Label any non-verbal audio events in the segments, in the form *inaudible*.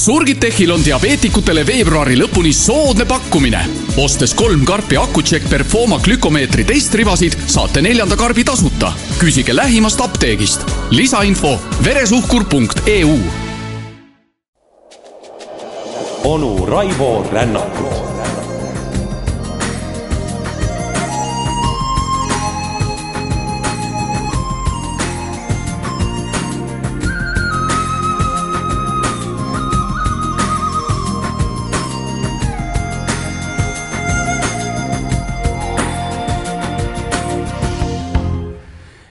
Surgitechil on diabeetikutele veebruari lõpuni soodne pakkumine. ostes kolm karpi Accu-Check Performa glükomeetri testribasid, saate neljanda karbi tasuta. küsige lähimast apteegist. lisainfo veresuhkur.eu. onu Raivo Rännakut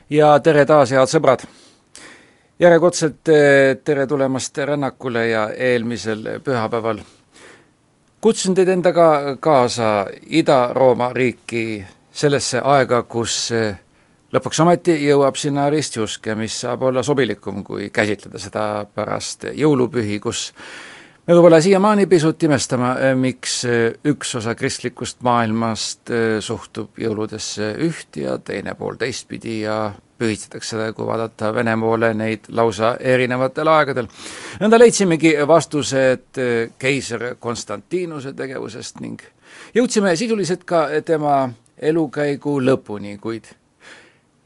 ja tere taas, head sõbrad! järjekordselt eh, tere tulemast rännakule ja eelmisel pühapäeval kutsun teid endaga kaasa Ida-Rooma riiki sellesse aega, kus eh, lõpuks ometi jõuab sinna ristjuske, mis saab olla sobilikum, kui käsitleda seda pärast jõulupühi, kus me võib-olla siiamaani pisut imestame, eh, miks üks osa kristlikust maailmast suhtub jõuludesse üht ja teine pool teistpidi ja pühitsetakse, kui vaadata Vene poole neid lausa erinevatel aegadel. nõnda leidsimegi vastused eh, keiser Konstantinuse tegevusest ning jõudsime sisuliselt ka tema elukäigu lõpuni, kuid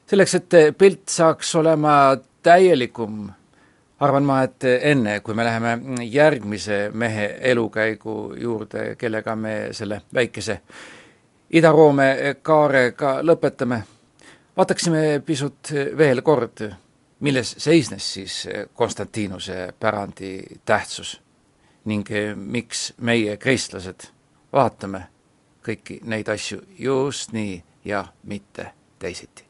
selleks, et pilt saaks olema täielikum, arvan ma, et enne, kui me läheme järgmise mehe elukäigu juurde, kellega me selle väikese Ida-Roome kaarega lõpetame vaataksime pisut veel kord, milles seisnes siis Konstantinuse pärandi tähtsus ning miks meie, kristlased, vaatame kõiki neid asju just nii ja mitte teisiti.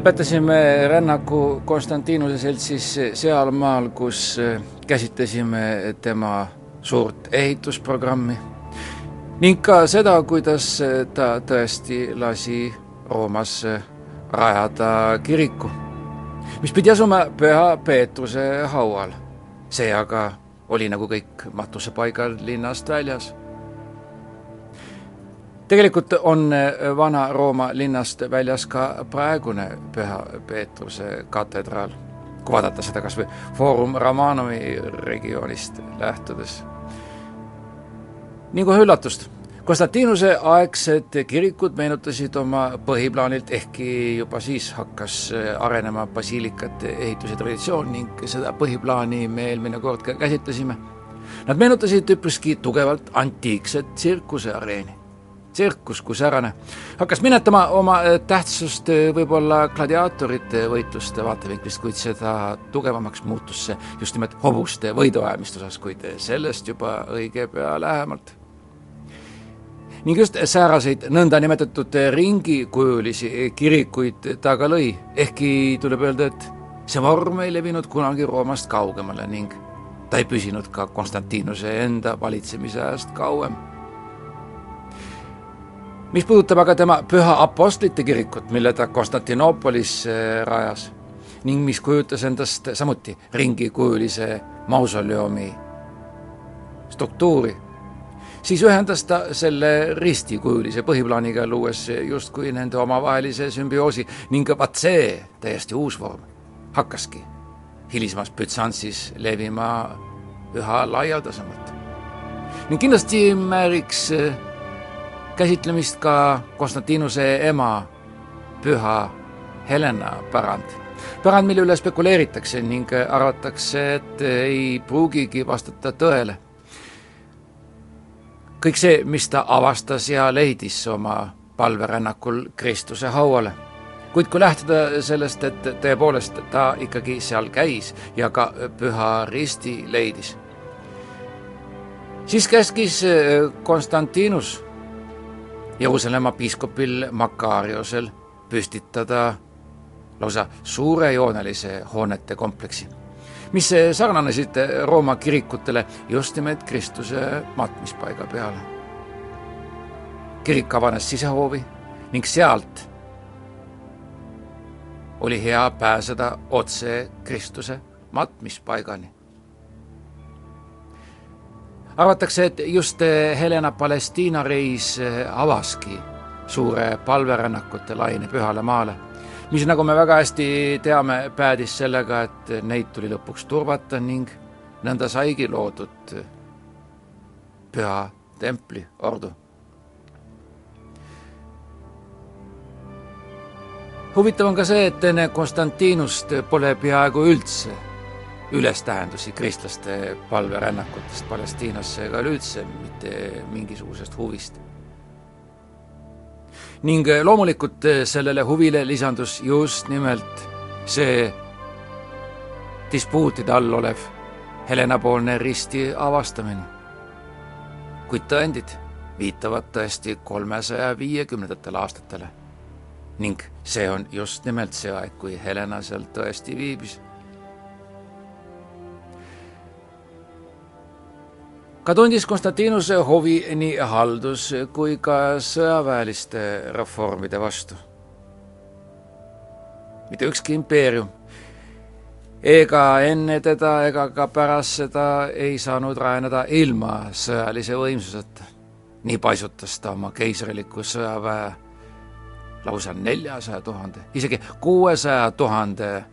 Lõpetasime rännaku Konstantinuse seltsis sealmaal, kus käsitlesime tema suurt ehitusprogrammi ning ka seda, kuidas ta tõesti lasi Roomas rajada kiriku, mis pidi asuma Püha Peetruse haual. see aga oli nagu kõik matusepaigal linnast väljas tegelikult on äh, Vana-Rooma linnast väljas ka praegune Püha Peetruse katedraal, kui vaadata seda kas või Foorum Romanovi regioonist lähtudes. nii kohe üllatust, Konstantinuse aegsed kirikud meenutasid oma põhiplaanilt, ehkki juba siis hakkas äh, arenema basiilikate ehituse traditsioon ning seda põhiplaani me eelmine kord ka käsitlesime. Nad meenutasid üpriski tugevalt antiikset tsirkuseareeni tsirkus kui säärane hakkas minetama oma äh, tähtsust äh, võib-olla gladiaatorite võitluste vaatevinklist, kuid seda tugevamaks muutus see just nimelt hobuste võiduajamiste osas, kuid sellest juba õige pea lähemalt. ning just sääraseid nõndanimetatud ringikujulisi kirikuid ta ka lõi, ehkki tuleb öelda, et see vorm ei levinud kunagi Roomast kaugemale ning ta ei püsinud ka Konstantinuse enda valitsemise ajast kauem mis puudutab aga tema püha apostlite kirikut, mille ta Konstantinoopolis äh, rajas ning mis kujutas endast samuti ringikujulise mausoleumi struktuuri, siis ühendas ta selle ristikujulise põhiplaaniga, luues justkui nende omavahelise sümbioosi ning vaat see täiesti uus vorm hakkaski hilisemas Bütsansis levima üha laialdasemalt. ning kindlasti määriks äh, käsitlemist ka Konstantinuse ema, püha Helena pärand. pärand, mille üle spekuleeritakse ning arvatakse, et ei pruugigi vastata tõele. kõik see, mis ta avastas ja leidis oma palverännakul Kristuse hauale. kuid kui lähtuda sellest, et tõepoolest ta ikkagi seal käis ja ka püha risti leidis, siis käskis Konstantinus Jeruusalemma piiskopil Makariosel püstitada lausa suurejoonelise hoonete kompleksi, mis sarnanesid Rooma kirikutele just nimelt Kristuse matmispaiga peale. kirik avanes sisehoovi ning sealt oli hea pääseda otse Kristuse matmispaigani. Arvatakse, et just Helena Palestiina reis avaski suure palverännakute laine Pühale maale, mis, nagu me väga hästi teame, päädis sellega, et neid tuli lõpuks turvata ning nõnda saigi loodud püha templi ordu. Huvitav on ka see, et enne Konstantinust pole peaaegu üldse ülestähendusi kristlaste palverännakutest Palestiinasse ega üleüldse mitte mingisugusest huvist. ning loomulikult sellele huvile lisandus just nimelt see dispuutide all olev Helena-poolne risti avastamine. kuid tõendid viitavad tõesti kolmesaja viiekümnendatele aastatele ning see on just nimelt see aeg, kui Helena seal tõesti viibis. Ka tundis Konstantinuse hovi nii haldus- kui ka sõjaväeliste reformide vastu. mitte ükski impeerium ega enne teda ega ka pärast seda ei saanud rajaneda ilma sõjalise võimsuseta. nii paisutas ta oma keisriliku sõjaväe lausa neljasaja tuhande, isegi kuuesaja tuhande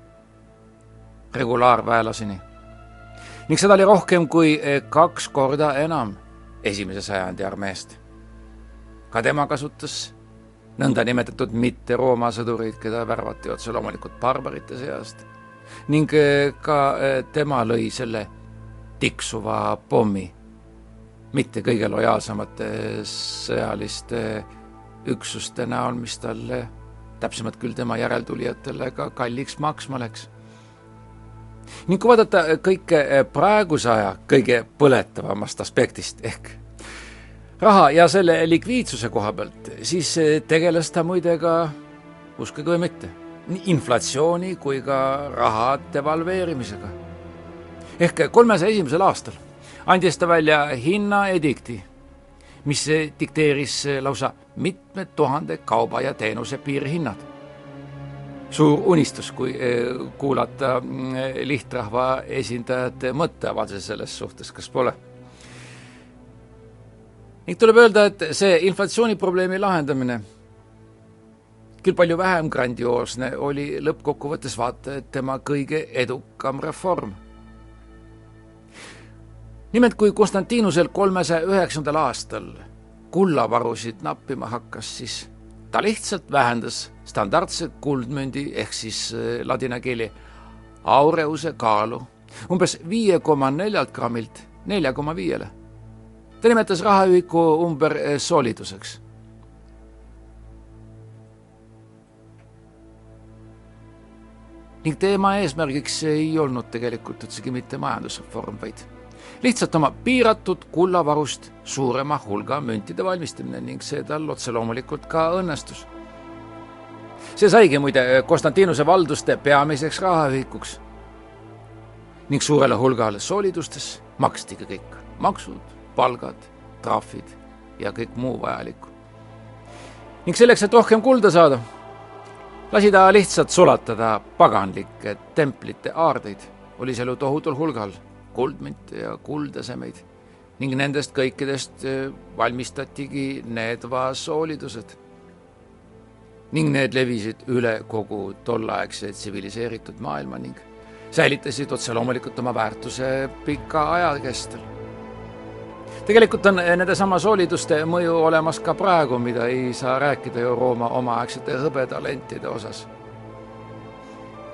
regulaarväelaseni. Ning seda oli rohkem kui kaks korda enam esimese sajandi armeest. ka tema kasutas nõndanimetatud mitte-Rooma sõdureid, keda värvati otse loomulikult barbarite seast. ning ka tema lõi selle tiksuva pommi mitte kõige lojaalsemate sõjaliste üksuste näol, mis talle, täpsemalt küll tema järeltulijatele ka kalliks maksma läks. Ning kui vaadata kõike praeguse aja kõige põletavamast aspektist ehk raha ja selle likviidsuse koha pealt, siis tegeles ta muide ka, uskuge või mitte, nii inflatsiooni kui ka raha devalveerimisega. ehk kolmesaja esimesel aastal andis ta välja hinnaedikti mis dikteeris lausa mitmed tuhande kauba ja teenuse piirhinnad. Suur unistus, kui eh, kuulata mm, lihtrahva esindajate mõtteavalduse selles suhtes, kas pole? ning tuleb öelda, et see inflatsiooniprobleemi lahendamine, küll palju vähem grandioosne, oli lõppkokkuvõttes vaata et tema kõige edukam reform nimelt kui Konstantinusel kolmesaja üheksandal aastal kullavarusid nappima hakkas, siis ta lihtsalt vähendas standardse kuldmündi ehk siis äh, ladina keeli aureuse kaalu umbes viie koma neljalt grammilt nelja koma viiele. ta nimetas rahaühiku umber äh, soliduseks. ning teema eesmärgiks ei olnud tegelikult üldsegi mitte majandusreform, vaid lihtsalt oma piiratud kullavarust suurema hulga müntide valmistamine ning see tal otse loomulikult ka õnnestus. See saigi muide Konstantinuse valduste peamiseks rahaühikuks. ning suurele hulgale soolidustes makstigi kõik maksud, palgad, trahvid ja kõik muu vajalikku. ning selleks, et rohkem kulda saada, lasi ta lihtsalt sulatada paganlike templite aardeid, oli seal ju tohutul hulgal kuldmünte ja kuldesemeid ning nendest kõikidest äh, valmistatigi need vaasoolidused. Ning need levisid üle kogu tolleaegse tsiviliseeritud maailma ning säilitasid otse loomulikult oma väärtuse pika aja kestel. tegelikult on nendesama sooliduste mõju olemas ka praegu, mida ei saa rääkida ju Rooma omaaegsete hõbetalentide osas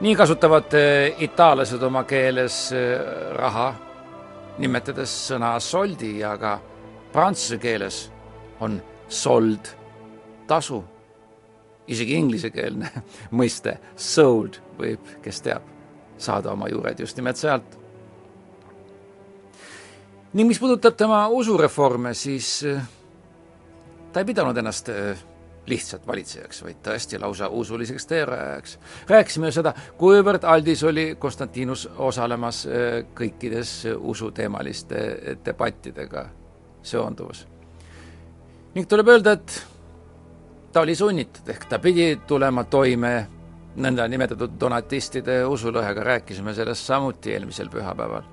nii kasutavad äh, itaallased oma keeles äh, raha, nimetades sõna soldi ja ka prantsuse keeles on sold tasu. Isegi inglisekeelne *laughs* mõiste sold võib, kes teab, saada oma juured just nimelt sealt. ning mis puudutab tema usureforme, siis äh, ta ei pidanud ennast lihtsalt valitsejaks, vaid tõesti lausa usuliseks teerajajaks. rääkisime seda, kuivõrd aldis oli Konstantinus osalemas äh, kõikides usuteemaliste debattidega seonduvas. ning tuleb öelda, et ta oli sunnitud, ehk ta pidi tulema toime nõndanimetatud donatistide usulõhega, rääkisime sellest samuti eelmisel pühapäeval.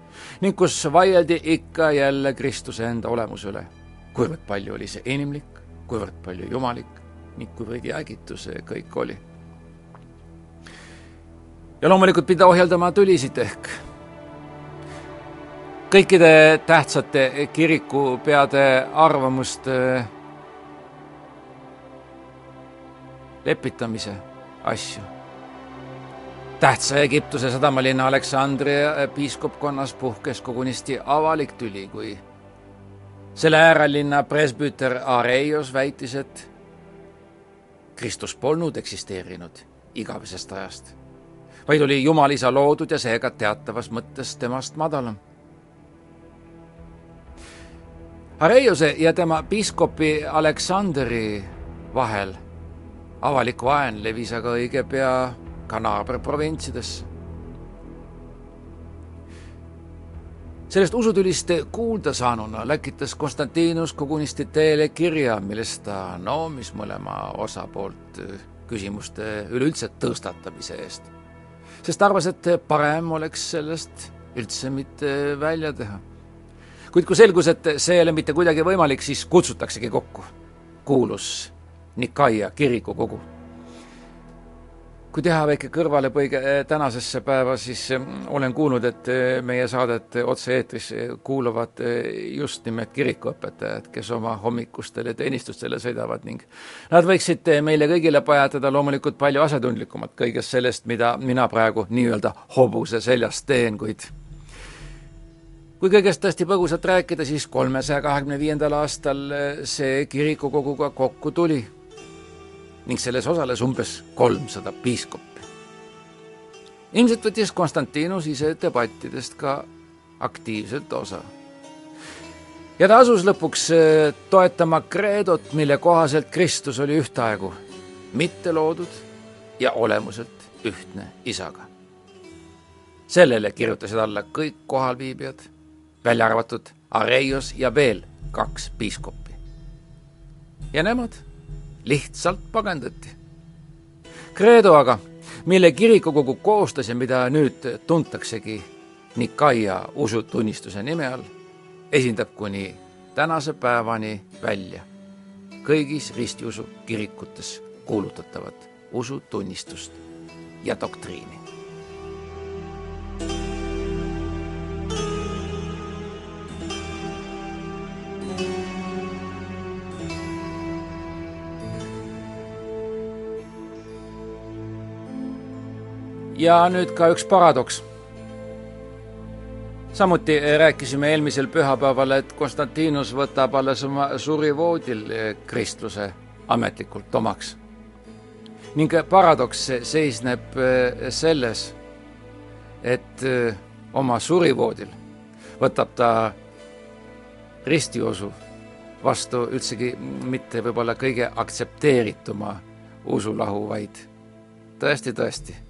ning kus vaieldi ikka jälle Kristuse enda olemuse üle. kuivõrd palju oli see inimlik, kuivõrd palju jumalik ning kuivõrd jäägitu see kõik oli. ja loomulikult pidi ohjeldama tülisid ehk kõikide tähtsate kirikupeade arvamust lepitamise asju. tähtsa Egiptuse sadamalinna Aleksandria piiskopkonnas puhkes kogunisti avalik tüli, kui selle äärelinna presbüter Areios väitis, et Kristus polnud eksisteerinud igavesest ajast, vaid oli Jumal isa loodud ja seega teatavas mõttes temast madalam. Areiose ja tema piiskopi Aleksandri vahel avalik vaen levis aga õige pea ka naaberprovintsidesse. sellest usutülist kuulda saanuna läkitas Konstantinus kogunisti teele kirja, milles ta noomis mõlema osapoolt küsimuste üleüldse tõstatamise eest. sest arvas, et parem oleks sellest üldse mitte välja teha. kuid kui selgus, et see ei ole mitte kuidagi võimalik, siis kutsutaksegi kokku kuulus Nikaia kirikukogu kui teha väike kõrvalepõige eh, tänasesse päeva, siis eh, olen kuulnud, et eh, meie saadet otse-eetris kuulavad just nimelt kirikuõpetajad, kes oma hommikustele teenistustele sõidavad ning nad võiksid meile kõigile pajatada loomulikult palju asjatundlikumat kõigest sellest, mida mina praegu nii-öelda hobuse seljas teen, kuid kui kõigest tõesti põgusalt rääkida, siis kolmesaja kahekümne viiendal aastal see kirikukoguga kokku tuli ning selles osales umbes kolmsada piiskoppi. ilmselt võttis Konstantinus ise debattidest ka aktiivselt osa. ja ta asus lõpuks äh, toetama kreedot, mille kohaselt Kristus oli ühtaegu mitte loodud ja olemuselt ühtne isaga. sellele kirjutasid alla kõik kohalviibijad, välja arvatud Areios ja veel kaks piiskoppi. ja nemad lihtsalt pagendati. Kreedo aga, mille kirikukogu koostas ja mida nüüd tuntaksegi Nikaia usutunnistuse nime all, esindab kuni tänase päevani välja kõigis ristiusu kirikutes kuulutatavat usutunnistust ja doktriini. Ja nüüd ka üks paradoks. samuti rääkisime eelmisel pühapäeval, et Konstantinus võtab alles oma surivoodil kristluse ametlikult omaks. ning paradoks seisneb eh, selles, et eh, oma surivoodil võtab ta ristiusu vastu üldsegi mitte võib-olla kõige aktsepteerituma usulahu, vaid tõesti, tõesti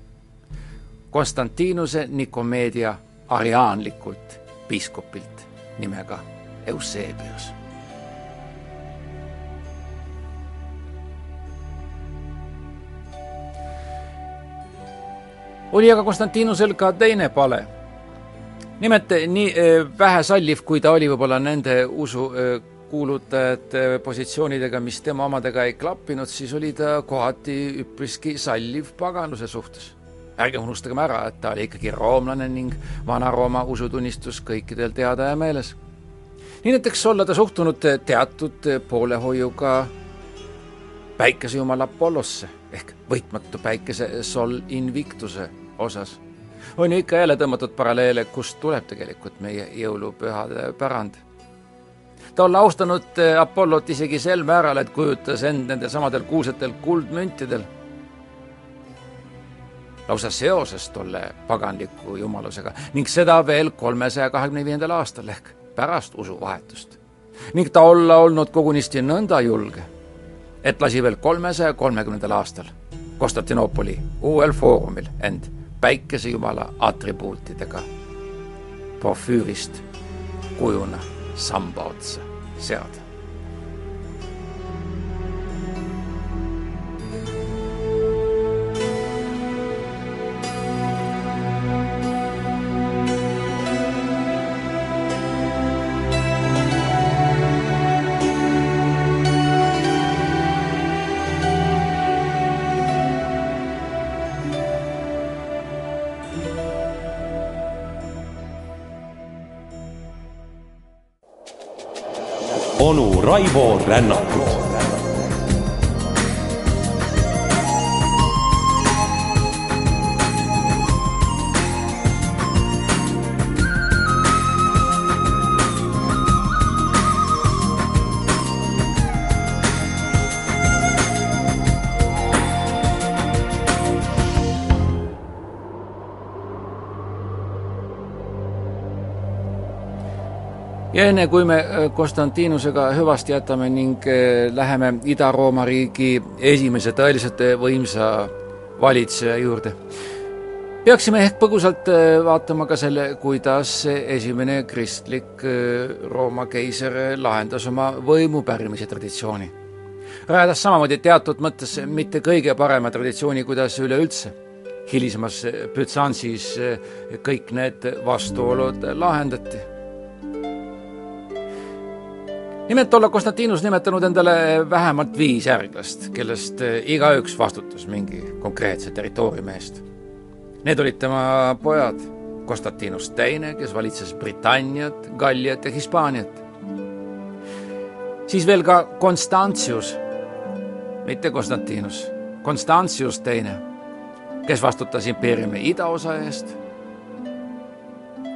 Konstantinuse Nikomeedia ariaanlikult piiskopilt nimega Eusebius. oli aga Konstantinusel ka teine pale. nimelt nii eh, vähe salliv, kui ta oli võib-olla nende usu eh, kuulutajate positsioonidega, mis tema omadega ei klappinud, siis oli ta kohati üpriski salliv paganuse suhtes ärgem unustagem ära, et ta oli ikkagi roomlane ning Vana-Rooma usutunnistus kõikidel teada ja meeles. nii näiteks olla ta suhtunud teatud poolehoiuga päikesejumal Apollosse ehk võitmatu päikese Sol Invictuse osas. on ju ikka jälle tõmmatud paralleele, kust tuleb tegelikult meie jõulupühade pärand ta olla austanud Apollot isegi sel määral, et kujutas end nendel samadel kuulsatel kuldmüntidel lausa seoses tolle paganliku jumalusega ning seda veel kolmesaja kahekümne viiendal aastal ehk pärast usuvahetust. ning ta olla olnud kogunisti nõnda julge, et lasi veel kolmesaja kolmekümnendal aastal Konstantinoopoli uuel foorumil end päikesejumala atribuutidega porfüürist kujuna samba otsa seada. Onu Raivo enne, kui me äh, Konstantinusega hüvasti jätame ning äh, läheme Ida-Rooma riigi esimese tõeliselt äh, võimsa valitseja juurde, peaksime ehk põgusalt vaatama ka selle, kuidas esimene kristlik Rooma keiser lahendas oma võimu pärimise traditsiooni. rajades samamoodi teatud mõttes mitte kõige parema traditsiooni, kuidas üleüldse hilisemas Bütsansis kõik need vastuolud lahendati nimelt olla Konstantinus nimetanud endale vähemalt viis järglast, kellest eh, igaüks vastutas mingi konkreetse territooriumi eest. Need olid tema pojad, Konstantinus Teine, kes valitses Britanniat, Galliat ja Hispaaniat. siis veel ka Konstantius, mitte Konstantinus, Konstantius Teine, kes vastutas impeeriumi idaosa eest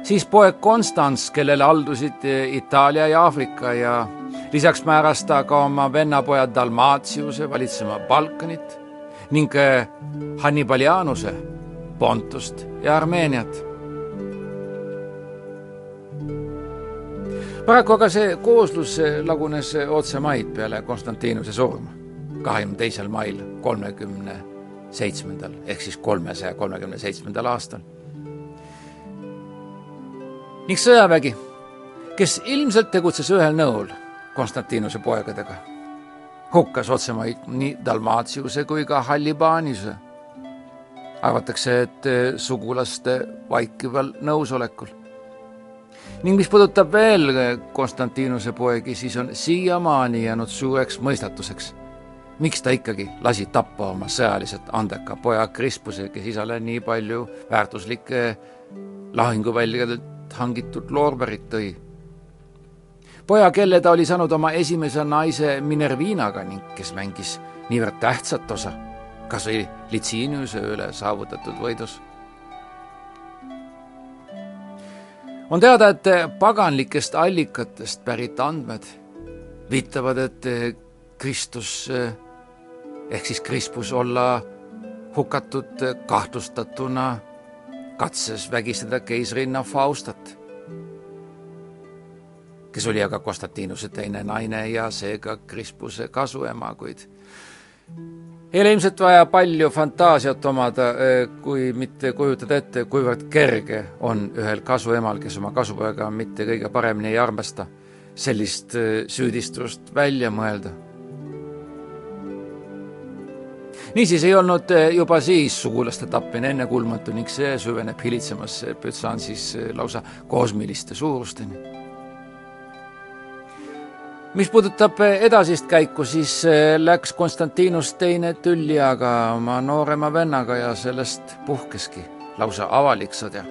siis poeg Konstants, kellele aldusid eh, Itaalia ja Aafrika ja lisaks määras ta ka oma vennapoja Dalmatiuse valitsema Balkanit ning äh, Hannibalianuse Pontust ja Armeeniat. paraku aga see kooslus lagunes otse maid peale Konstantinuse surma, kahekümne teisel mail kolmekümne seitsmendal ehk siis kolmesaja kolmekümne seitsmendal aastal. ning sõjavägi, kes ilmselt tegutses ühel nõul Konstantinuse poegadega. hukkas otsemaid nii Dalmatiuse kui ka Hallibanise. arvatakse, et eh, sugulaste vaikival nõusolekul. ning mis puudutab veel eh, Konstantinuse poegi, siis on siiamaani jäänud suureks mõistatuseks, miks ta ikkagi lasi tappa oma sõjaliselt andeka poja Krispuse, kes isale nii palju väärtuslikke lahinguväljadelt hangitud loorberit tõi poja, kelle ta oli saanud oma esimese naise Minervinaga ning kes mängis niivõrd tähtsat osa kas või Litsiniuse üle saavutatud võidus. on teada, et paganlikest allikatest pärit andmed viitavad, et Kristus ehk siis Krispus olla hukatud kahtlustatuna katses vägistada keisrinna Faustat kes oli aga Konstantinuse teine naine ja seega Krispuse kasuema, kuid ei ole ilmselt vaja palju fantaasiat omada, kui mitte kujutada ette, kuivõrd kerge on ühel kasuemal, kes oma kasupoega mitte kõige paremini ei armasta, sellist süüdistust välja mõelda. niisiis ei olnud juba siis sugulaste tapmine ennekuulmatu ning see süveneb hilitsemasse Bütsansis lausa kosmiliste suurusteni mis puudutab edasist käiku, siis eh, läks Konstantinus teine Tülliaga oma noorema vennaga ja sellest puhkeski lausa avalik sõda.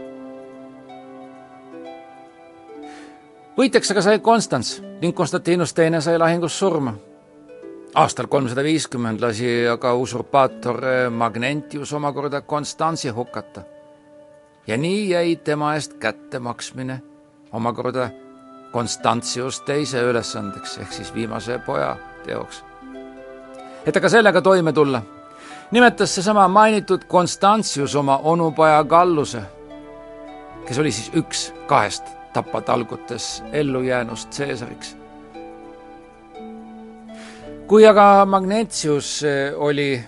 võitjaks aga sai Konstants ning Konstantinus teine sai lahingus surma. aastal kolmsada viiskümmend lasi aga usurpaator eh, Magnentius omakorda Konstantsi hukata. ja nii jäi tema eest kättemaksmine omakorda Konstantius teise ülesandeks ehk siis viimase poja teoks. et aga sellega toime tulla, nimetas seesama mainitud Konstantius oma onupoja Galluse, kes oli siis üks kahest tapatalgutes ellujäänust Caesariks. kui aga Magnetius oli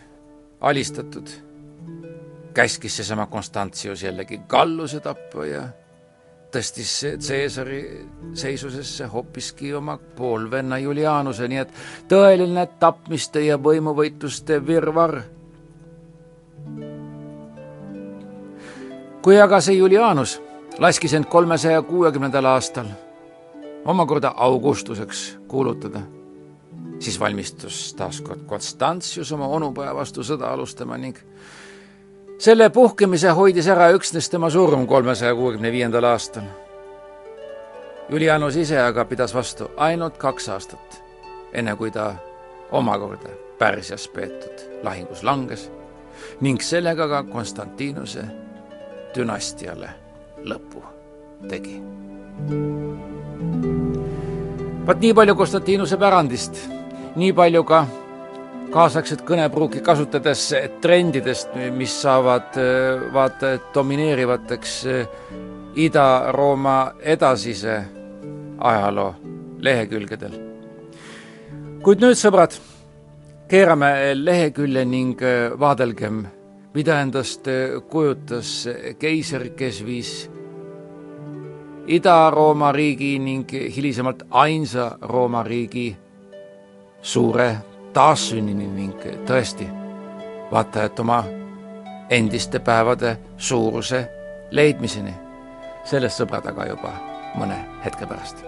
alistatud, käskis seesama Konstantius jällegi Galluse tappa ja tõstis Caesari seisusesse hoopiski oma poolvenna Julianuse, nii et tõeline tapmiste ja võimuvõitluste virvarr. kui aga see Julianus laskis end kolmesaja kuuekümnendal aastal omakorda Augustuseks kuulutada, siis valmistus taas kord Konstantius oma onupoja vastu sõda alustama ning selle puhkemise hoidis ära üksnes tema surm kolmesaja kuuekümne viiendal aastal. Julianus ise aga pidas vastu ainult kaks aastat, enne kui ta omakorda Pärsias peetud lahingus langes ning sellega ka Konstantinuse dünastiale lõpu tegi. vaat nii palju Konstantinuse pärandist, nii palju ka kaasaegset kõnepruuki kasutades trendidest, mis saavad vaata et domineerivateks Ida-Rooma edasise ajaloo lehekülgedel. kuid nüüd, sõbrad, keerame lehekülje ning vaadelgem, mida endast kujutas keiser, kes viis Ida-Rooma riigi ning hilisemalt ainsa Rooma riigi suure taassünnini ning tõesti, vaata et oma endiste päevade suuruse leidmiseni. sellest sõbrad aga juba mõne hetke pärast.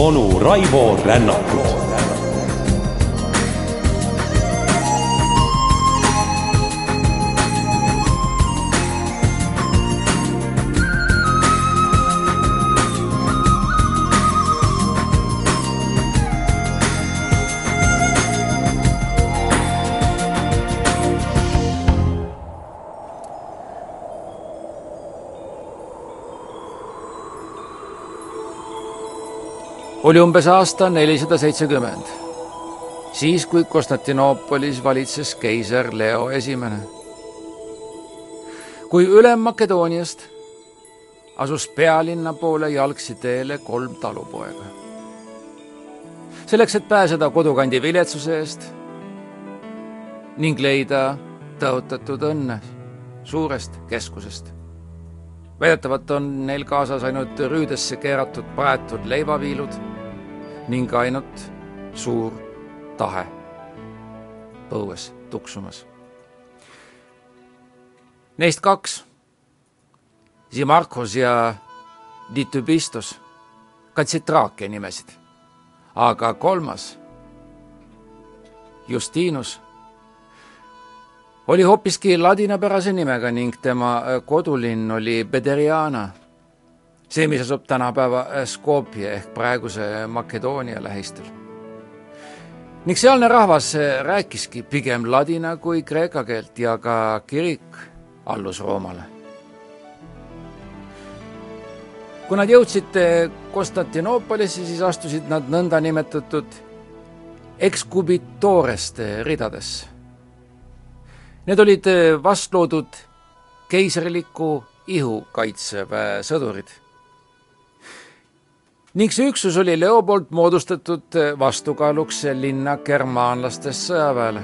Onu Raivo Rännakut oli umbes aasta nelisada seitsekümmend, siis kui Konstantinoopolis valitses keiser Leo Esimene. kui Ülem-Makedooniast asus pealinna poole jalgsi teele kolm talupoega. selleks, et pääseda kodukandi viletsuse eest ning leida tõotatud õnne suurest keskusest väidetavalt on neil kaasas ainult rüüdesse keeratud praetud leivaviilud ning ainult suur tahe põues tuksumas. Neist kaks, Zimarkos ja Ditübistos, kandsid Traakia nimesid, aga kolmas, Justinus, oli hoopiski ladinapärase nimega ning tema kodulinn oli Bederiana see, mis asub tänapäeva äh, Skopje ehk praeguse Makedoonia lähistel. ning sealne rahvas äh, rääkiski pigem ladina kui kreeka keelt ja ka kirik allus Roomale. kui nad jõudsid äh, Konstantinoopolisse, siis astusid nad nõndanimetatud ekskubitooreste ridadesse. Need olid vastloodud keisriliku ihukaitseväe sõdurid ning see üksus oli Leo poolt moodustatud eh, vastukaaluks linna germaanlastest sõjaväele.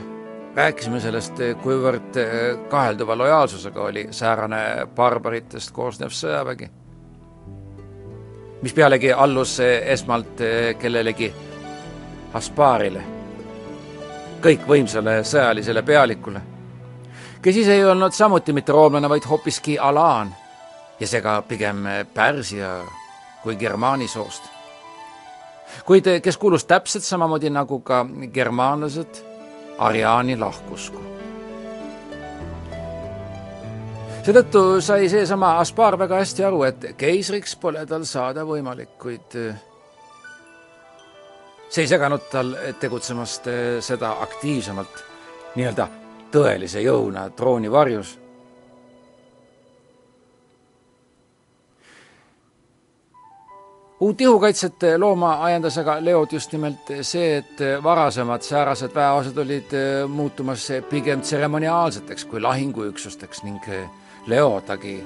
rääkisime sellest, eh, kuivõrd eh, kahelduva lojaalsusega oli säärane barbaritest koosnev sõjavägi. mis pealegi allus esmalt kellelegi Aspaarile, kõikvõimsale sõjalisele pealikule, kes ise ei olnud samuti mitte roomlane, vaid hoopiski Alaan ja seega pigem Pärsia kui Germaani soost. kuid kes kuulus täpselt samamoodi nagu ka germaanlased Ariaani lahkusku. seetõttu sai seesama Aspar väga hästi aru, et keisriks pole tal saada võimalik, kuid see ei seganud tal tegutsemast seda aktiivsemalt, nii-öelda tõelise jõuna trooni varjus uut ihukaitset looma ajendas aga Leod just nimelt see, et varasemad säärased väeosad olid äh, muutumas pigem tseremoniaalseteks kui lahinguüksusteks ning äh, Leo tagi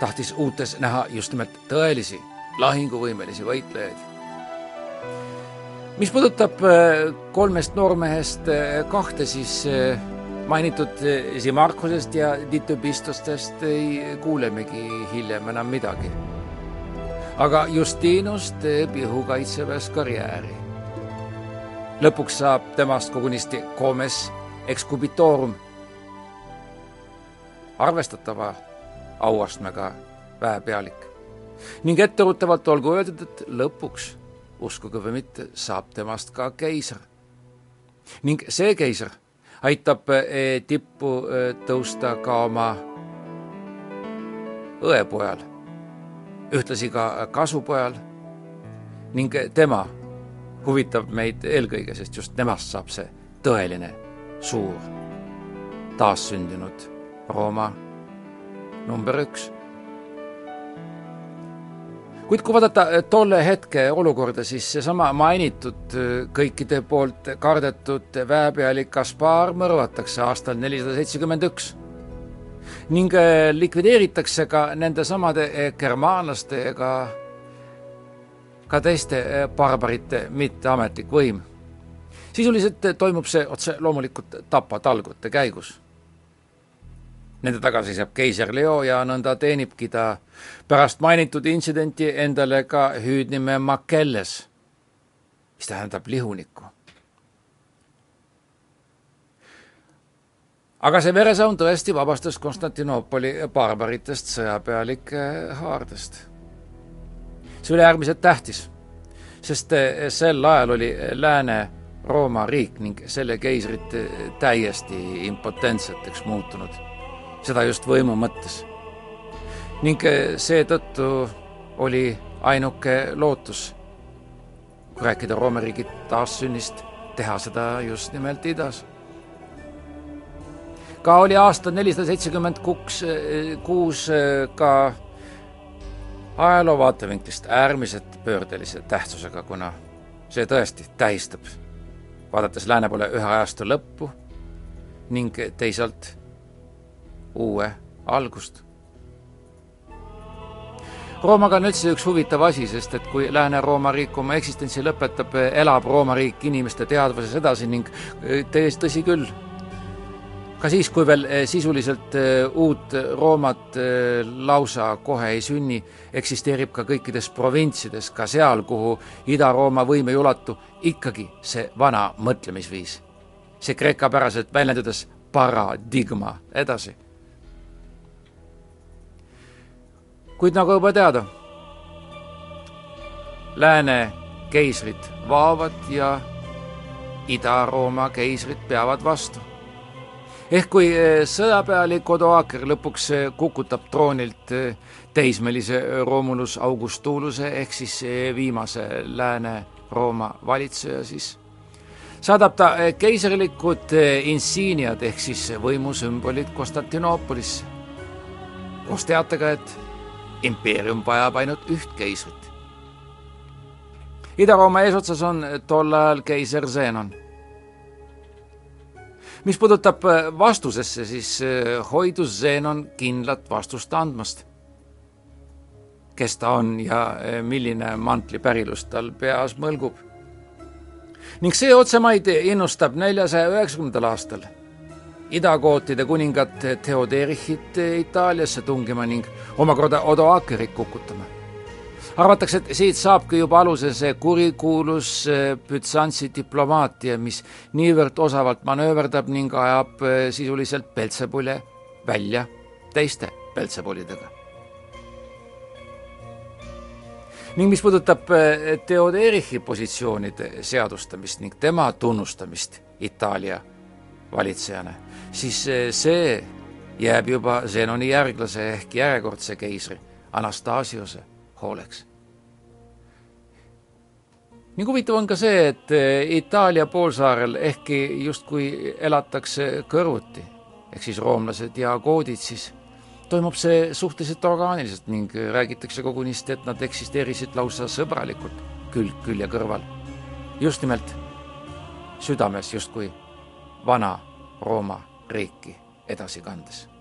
tahtis uutes näha just nimelt tõelisi lahinguvõimelisi võitlejaid. mis puudutab äh, kolmest noormehest kahte, siis mainitud Simarkusest ja Ditubistostest ei kuulemegi hiljem enam midagi aga Justinus teeb ihukaitseväes karjääri. lõpuks saab temast kogunisti comes excubitorum, arvestatava auastmega väepealik. ning etteruttavalt olgu öeldud, et lõpuks, uskuge või mitte, saab temast ka keiser. ning see keiser aitab eh, tippu eh, tõusta ka oma õepojal ühtlasi ka kasupojal ning tema huvitab meid eelkõige, sest just temast saab see tõeline suur taassündinud Rooma number üks. kuid kui vaadata tolle hetke olukorda, siis seesama mainitud kõikide poolt kardetud väepealik Kaspar mõrvatakse aastal nelisada seitsekümmend üks ning äh, likvideeritakse ka nendesamade äh, germaanlaste ega ka teiste äh, barbarite mitteametlik võim. sisuliselt toimub see otse loomulikult tapatalgute käigus. Nende taga seisab keiser Leo ja nõnda teenibki ta pärast mainitud intsidenti endale ka hüüdnime Makelles, mis tähendab lihunikku aga see veresaun tõesti vabastas Konstantinoopoli barbaritest sõjapealike haardest. see oli äärmiselt tähtis, sest eh, sel ajal oli Lääne-Rooma riik ning selle keisrid täiesti impotentseteks muutunud. seda just võimu mõttes. ning eh, seetõttu oli ainuke lootus, kui rääkida Rooma riigi taassünnist, teha seda just nimelt idas ka oli aasta nelisada seitsekümmend kuus, kuus ka ajaloo vaatevinklist äärmiselt pöördelise tähtsusega, kuna see tõesti tähistab, vaadates lääne poole ühe ajastu lõppu ning teisalt uue algust. Roomaga on üldse üks huvitav asi, sest et kui Lääne-Rooma riik oma eksistentsi lõpetab, elab Rooma riik inimeste teadvuses edasi ning tõesti, tõsi küll ka siis, kui veel eh, sisuliselt eh, uut Roomat eh, lausa kohe ei sünni, eksisteerib ka kõikides provintsides, ka seal, kuhu Ida-Rooma võim ei ulatu, ikkagi see vana mõtlemisviis. see kreekapäraselt väljendudes paradigma edasi. kuid nagu juba teada, lääne keisrid vaovad ja Ida-Rooma keisrid peavad vastu ehk kui eh, sõjapealik Odoaker lõpuks eh, kukutab troonilt eh, teismelise Romulus Augustuluse ehk siis viimase Lääne-Rooma valitseja, siis. Saadab ta keisrilikud insiiniad ehk siis võimusümbolid Konstantinoopolisse koos teatega, et impeerium vajab ainult üht keisrit. Ida-Rooma eesotsas on tol ajal keiser Zenon mis puudutab äh, vastusesse, siis äh, hoidus Zenon kindlat vastust andmast. kes ta on ja äh, milline mantlipärilus tal peas mõlgub. ning see otsemaid innustab neljasaja üheksakümnendal aastal idakootide kuningat Theoderichit Itaaliasse tungima ning omakorda Odoakerit kukutama. Arvatakse, et siit saabki juba alguse see kurikuulus Bütsantsi diplomaatia, mis niivõrd osavalt manööverdab ning ajab sisuliselt Peltsepule välja teiste Peltsepulidega ning mis puudutab eh, Theoderichi positsioonide seadustamist ning tema tunnustamist Itaalia valitsejana, siis eh, see jääb juba Zenoni järglase ehk järjekordse keisri Anastasiose hooleks. ning huvitav on ka see, et eh, Itaalia poolsaarel ehkki justkui elatakse kõrvuti, ehk siis roomlased ja goodid, siis toimub see suhteliselt orgaaniliselt ning räägitakse kogunisti, et nad eksisteerisid lausa sõbralikult külg külje kõrval. just nimelt südames justkui vana Rooma riiki edasi kandes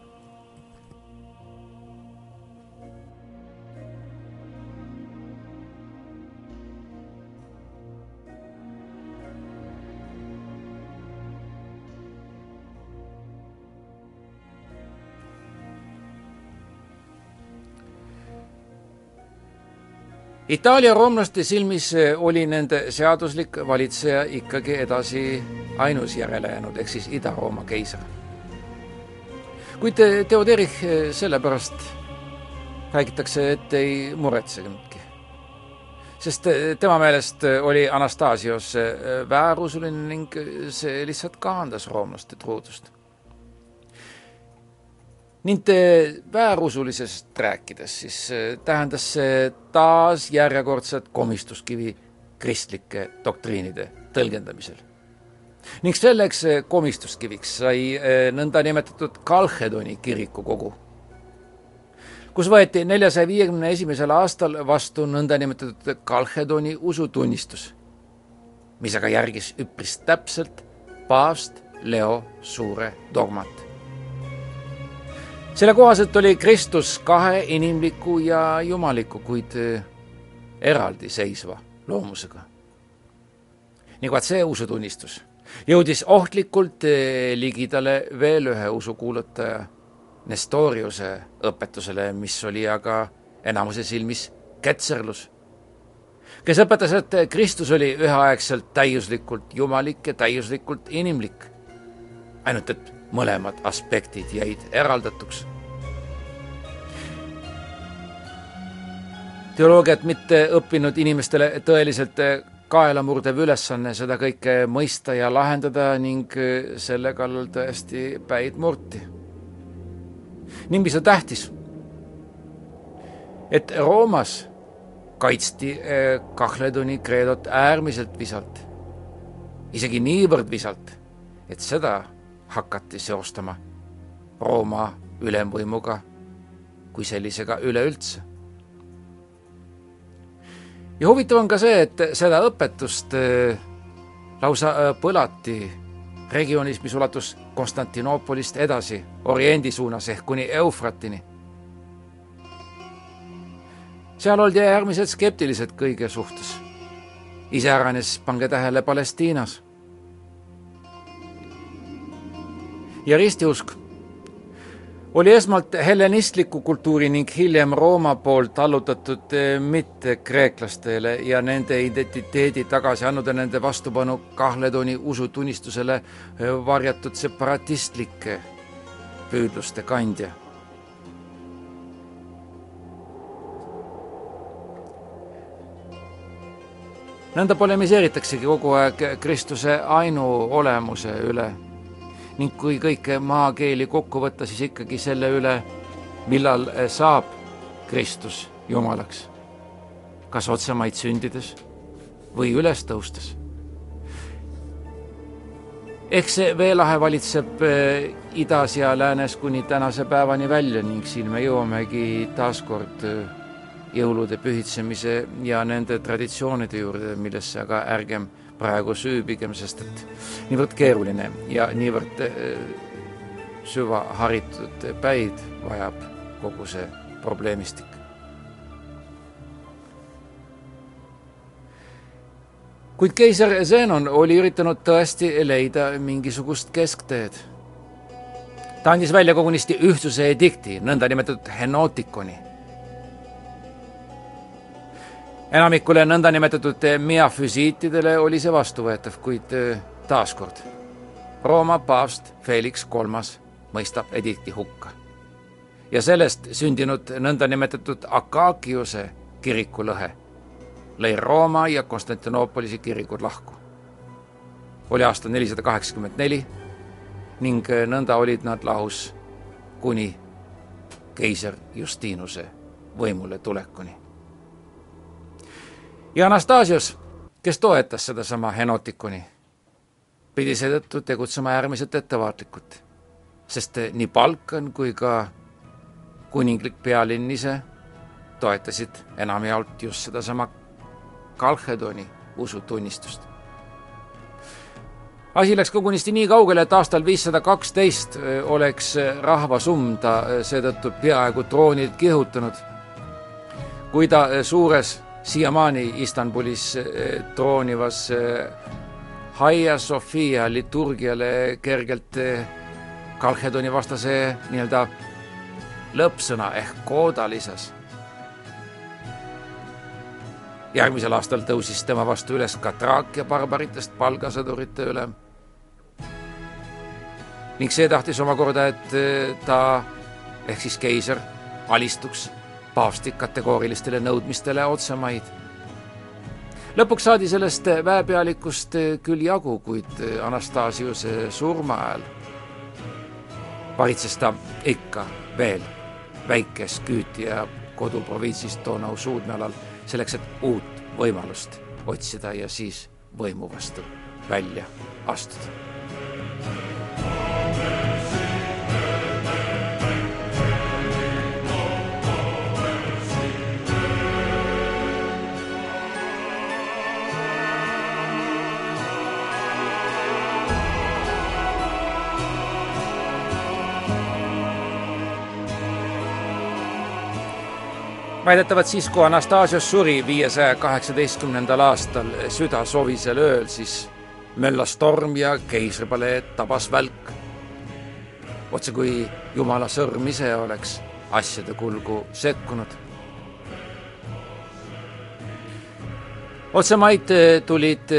Itaalia roomlaste silmis oli nende seaduslik valitseja ikkagi edasi ainus järele jäänud, ehk siis Ida-Rooma keiser. kuid Theoderich sellepärast räägitakse, et ei muretseginudki. sest tema meelest oli Anastasios väärusuline ning see lihtsalt kahandas roomlaste truudust ning väärusulisest rääkides, siis äh, tähendas see taas järjekordset komistuskivi kristlike doktriinide tõlgendamisel. ning selleks äh, komistuskiviks sai äh, nõndanimetatud Kalhedoni kirikukogu, kus võeti neljasaja viiekümne esimesel aastal vastu nõndanimetatud Kalhedoni usutunnistus, mis aga järgis üpris täpselt paavst Leo Suure dogmat selle kohaselt oli Kristus kahe inimliku ja jumaliku, kuid eh, eraldiseisva loomusega. ning vaat see usutunnistus jõudis ohtlikult eh, ligidale veel ühe usukuulutaja Nestoriuse õpetusele, mis oli aga enamuse silmis ketserlus, kes õpetas, et Kristus oli üheaegselt täiuslikult jumalik ja täiuslikult inimlik. ainult et mõlemad aspektid jäid eraldatuks. teoloogiat mitte õppinud inimestele tõeliselt kaelamurdev ülesanne seda kõike mõista ja lahendada ning selle kallal tõesti päid murti. ning mis on tähtis, et Roomas kaitsti eh, Kahledoni kreedot äärmiselt visalt, isegi niivõrd visalt, et seda hakati seostama Rooma ülemvõimuga kui sellisega üleüldse. ja huvitav on ka see, et seda õpetust äh, lausa äh, põlati regioonis, mis ulatus Konstantinoopolist edasi Oriendi suunas ehk kuni Eufratini. seal oldi äärmiselt skeptilised kõige suhtes. iseäranis pange tähele Palestiinas ja ristiusk oli esmalt hellenistliku kultuuri ning hiljem Rooma poolt allutatud eh, mitte kreeklastele ja nende identiteedi tagasi andnud ja nende vastupanu Kahletoni usutunnistusele eh, varjatud separatistlike püüdluste kandja. nõnda polemiseeritaksegi kogu aeg Kristuse ainuolemuse üle ning kui kõike maakeeli kokku võtta, siis ikkagi selle üle, millal saab Kristus Jumalaks. kas otsemaid sündides või üles tõustes. ehk see veelahe valitseb eh, idas ja läänes kuni tänase päevani välja ning siin me jõuamegi taaskord eh, jõulude pühitsemise ja nende traditsioonide juurde, millesse aga ärgem praegu süübigem, sest et niivõrd keeruline ja niivõrd äh, süvaharitud päid vajab kogu see probleemistik. kuid keiser Zenon oli üritanud tõesti leida mingisugust keskteed. ta andis välja kogunisti ühtsuse edikti, nõndanimetatud henootikoni enamikule nõndanimetatud miafüsiitidele oli see vastuvõetav, kuid äh, taaskord Rooma paavst Felix Kolmas mõistab edikti hukka. ja sellest sündinud nõndanimetatud Akakiuse kirikulõhe lõi Rooma ja Konstantinoopolise kirikud lahku. oli aasta nelisada kaheksakümmend neli ning nõnda olid nad lahus kuni keiser Justinuse võimule tulekuni. Ja Anastasius, kes toetas sedasama Henotikuni, pidi seetõttu tegutsema äärmiselt ettevaatlikult, sest nii Balkan kui ka kuninglik pealinn ise toetasid enamjaolt just sedasama Kalhedoni usutunnistust. asi läks kogunisti nii kaugele, et aastal viissada kaksteist oleks rahvasumm ta seetõttu peaaegu troonilt kihutanud. kui ta suures, siiamaani Istanbulis troonivas Hagia Sophia liturgiale kergelt Kalhedoni vastase nii-öelda lõppsõna ehk kooda lisas järgmisel aastal tõusis tema vastu üles ka Traakia barbaritest palgasõdurite ülem. ning see tahtis omakorda, et eh, ta ehk siis keiser alistuks paavsti kategoorilistele nõudmistele otsemaid. lõpuks saadi sellest väepealikust küll jagu, kuid Anastasiuse surma ajal varitses ta ikka veel väikest küüti ja koduprovintsis Donau suudmealal selleks, et uut võimalust otsida ja siis võimu vastu välja astuda. Väidetavalt siis, kui Anastasios suri viiesaja kaheksateistkümnendal aastal südasovisel ööl, siis möllas torm ja keisripaleed tabas välk. otse kui jumala sõrm ise oleks asjade kulgu sekkunud. otsemaid tulid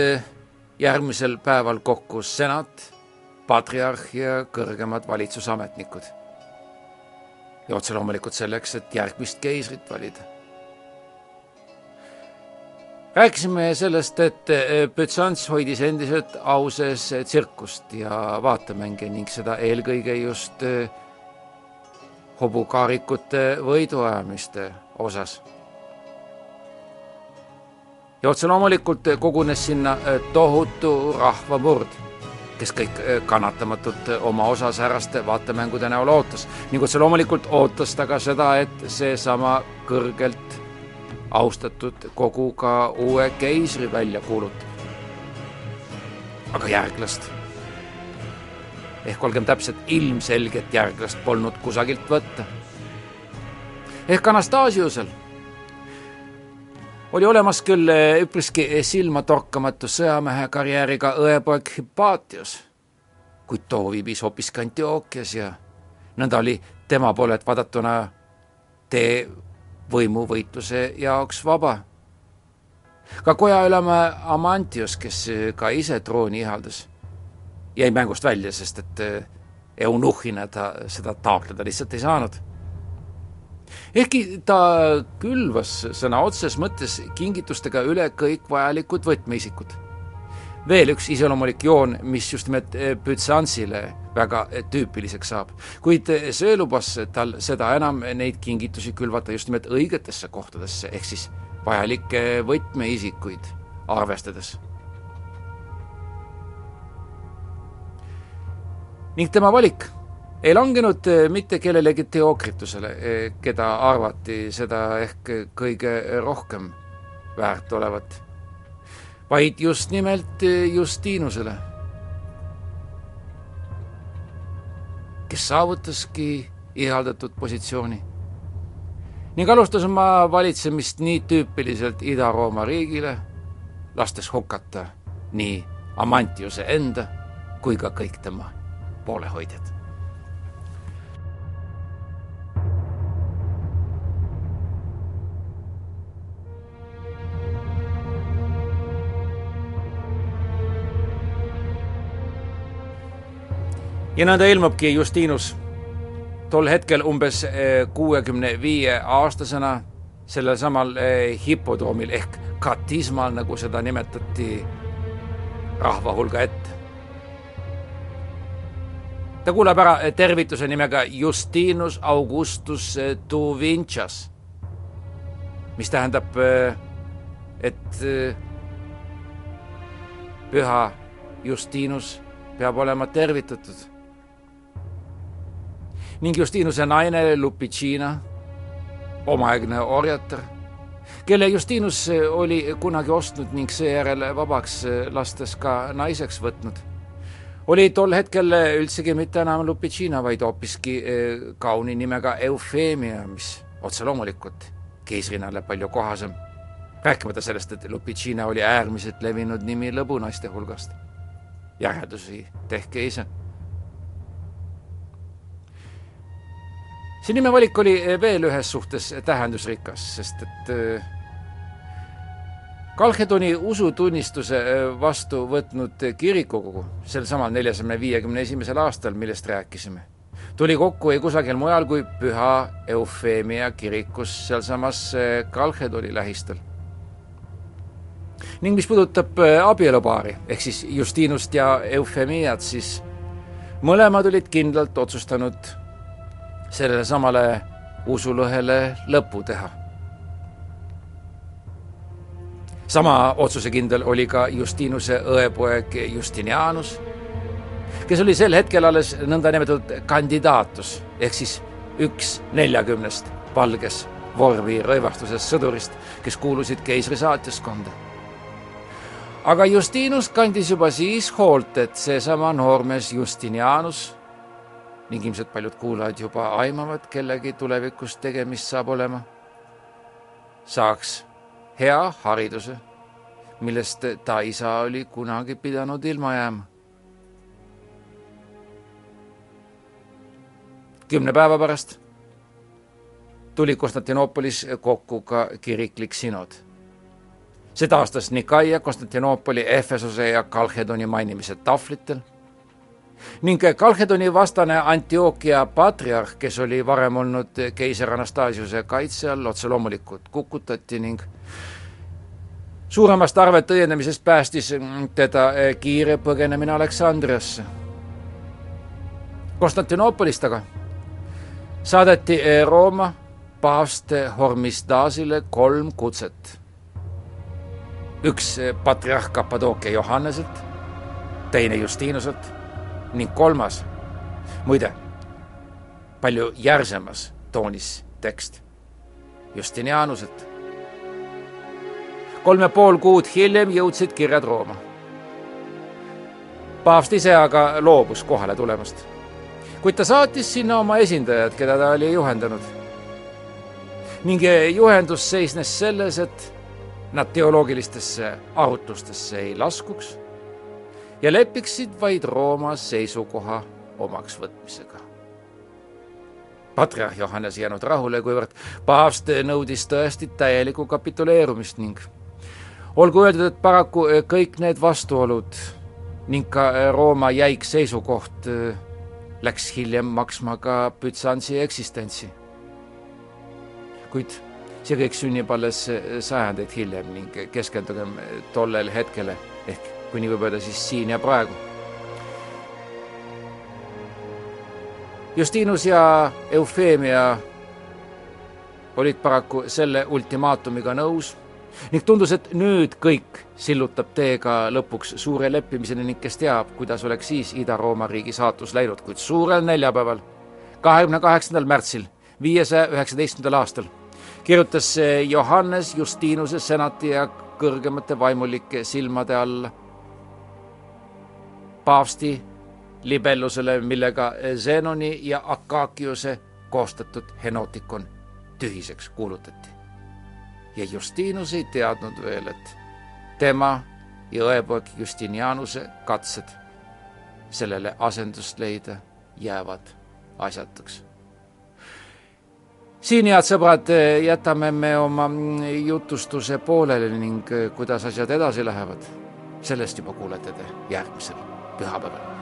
järgmisel päeval kokku senat, patriarh ja kõrgemad valitsusametnikud ja otse loomulikult selleks, et järgmist keisrit valida. rääkisime sellest, et eh, Bütsants hoidis endiselt au sees tsirkust ja vaatemänge ning seda eelkõige just eh, hobukaarikute võiduajamiste osas. ja otse loomulikult kogunes sinna eh, tohutu rahvamurd kes kõik äh, kannatamatult äh, oma osa sääraste vaatemängude näol ootas. ning otse loomulikult ootas ta ka seda, et seesama kõrgelt austatud kogu ka uue keisri välja kuulutab. aga järglast ehk olgem täpsed, ilmselget järglast polnud kusagilt võtta. ehk Anastasiusel oli olemas küll eh, üpriski silmatorkamatu sõjamehe karjääriga õepoeg Hippaatius, kuid too viibis hoopiski Antiookias ja nõnda oli tema poolelt vaadatuna tee võimuvõitluse jaoks vaba. ka kojaülema Amantius, kes ka ise trooni ihaldas, jäi mängust välja, sest et eh, eunuhhina ta seda taotleda lihtsalt ei saanud ehkki ta külvas sõna otseses mõttes kingitustega üle kõik vajalikud võtmeisikud. veel üks iseloomulik joon, mis just nimelt eh, Bütsansile väga eh, tüüpiliseks saab, kuid eh, see lubas tal seda enam neid kingitusi külvata just nimelt õigetesse kohtadesse, ehk siis vajalikke võtmeisikuid arvestades ning tema valik ei langenud eh, mitte kellelegi teokritusele, eh, keda arvati seda ehk kõige rohkem väärt olevat, vaid just nimelt eh, Justinusele, kes saavutaski ihaldatud positsiooni. Ning alustas oma valitsemist nii tüüpiliselt Ida-Rooma riigile, lastes hukata nii Amantiuse enda kui ka kõik tema poolehoidjad ja nõnda ilmubki Justinus tol hetkel umbes kuuekümne viie aastasena sellel samal hipodroomil ehk katismal, nagu seda nimetati rahva hulga ette. ta kuulab ära tervituse nimega Justinus Augustus Tuvinchas, mis tähendab, et püha Justinus peab olema tervitatud. Ning Justinuse naine Lupicina, omaaegne orjatar kelle Justinus oli kunagi ostnud ning seejärel vabaks lastes ka naiseks võtnud. oli tol hetkel üldsegi mitte enam Lupicina, vaid hoopiski eh, kauni nimega Eufemia, mis otse loomulikult keisrinale palju kohasem. rääkimata sellest, et Lupicina oli äärmiselt levinud nimi lõbunaiste hulgast. järeldusi tehke ise see nimevalik oli veel ühes suhtes tähendusrikas, sest et äh, Kalhedoni usutunnistuse äh, vastu võtnud kirikukogu sel samal neljasaja viiekümne esimesel aastal, millest rääkisime, tuli kokku ei kusagil mujal kui Püha Eufeemia kirikus sealsamas Kalhedoni lähistel. ning mis puudutab abielupaari ehk siis Justinust ja Eufemiat, siis mõlemad olid kindlalt otsustanud sellele samale usulõhele lõpu teha sama otsusekindel oli ka Justinuse õepoeg Justinianus, kes oli sel hetkel alles nõndanimetatud kandidaatus ehk siis üks neljakümnest valges vormi rõivastuses sõdurist, kes kuulusid keisri saatjaskonda. aga Justinus kandis juba siis hoolt, et seesama noormees Justinianus ning ilmselt paljud kuulajad juba aimavad, kellegi tulevikus tegemist saab olema, saaks hea hariduse, millest ta isa oli kunagi pidanud ilma jääma. kümne päeva pärast tuli Konstantinoopolis kokku ka kiriklik sinod. see taastas Nikaia, Konstantinoopoli, Efesose ja Kalhedoni mainimised tahvlitel ning Kalhedoni vastane Antiochia patriarh, kes oli varem olnud keiser Anastasiuse kaitse all, otse loomulikult kukutati ning suuremast arvete õiendamisest päästis teda kiire põgenemine Aleksandriasse. Konstantinoopolist aga saadeti Rooma paavst Hormisdasile kolm kutset. üks patriarh Kapadookia Johanneselt, teine Justinuselt ning kolmas, muide, palju järsemas toonis tekst, Justinianuselt. kolm ja pool kuud hiljem jõudsid kirjad Rooma. paavst ise aga loobus kohale tulemast, kuid ta saatis sinna oma esindajad, keda ta oli juhendanud. ning juhendus seisnes selles, et nad teoloogilistesse arutlustesse ei laskuks ja lepiksid vaid Rooma seisukoha omaks võtmisega. patriarh Johannes ei jäänud rahule, kuivõrd paavst nõudis tõesti täielikku kapituleerumist ning olgu öeldud, et paraku kõik need vastuolud ning ka Rooma jäik seisukoht läks hiljem maksma ka Bütsansi eksistentsi. kuid see kõik sünnib alles sajandeid hiljem ning keskendugem tollele hetkele ehk kui nii võib öelda, siis siin ja praegu. Justinus ja Eufeemia olid paraku selle ultimaatumiga nõus ning tundus, et nüüd kõik sillutab teega lõpuks suure leppimiseni ning kes teab, kuidas oleks siis Ida-Rooma riigi saatus läinud, kuid suurel neljapäeval, kahekümne kaheksandal märtsil, viiesaja üheksateistkümnendal aastal kirjutas Johannes Justinuse senati ja kõrgemate vaimulike silmade alla paavsti libellusele, millega Zenoni ja Akakiuse koostatud Henotikon tühiseks kuulutati. ja Justinus ei teadnud veel, et tema ja õepoeg Justinianuse katsed sellele asendust leida jäävad asjatuks. siin, head sõbrad, jätame me oma jutustuse pooleli ning kuidas asjad edasi lähevad, sellest juba kuulete te järgmisel pühapäeval.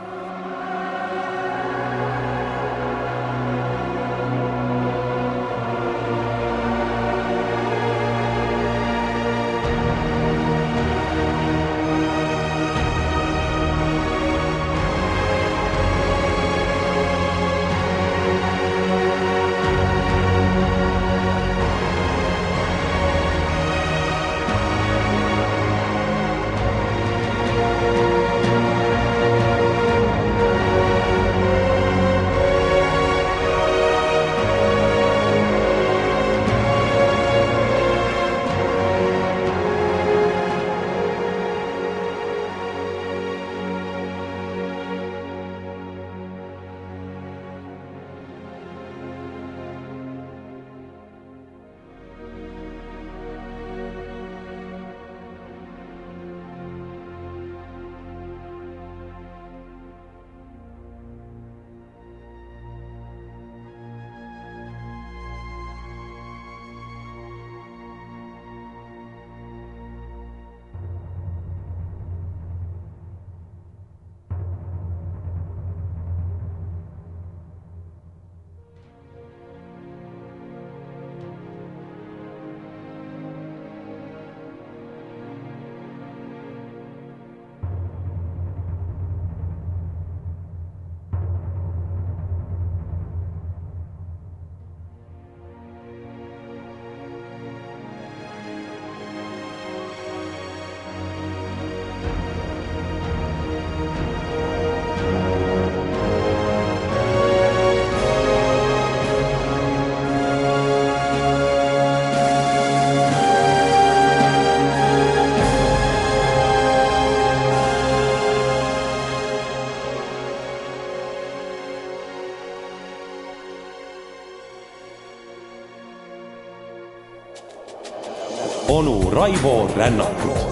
Onu Raivo Rännakut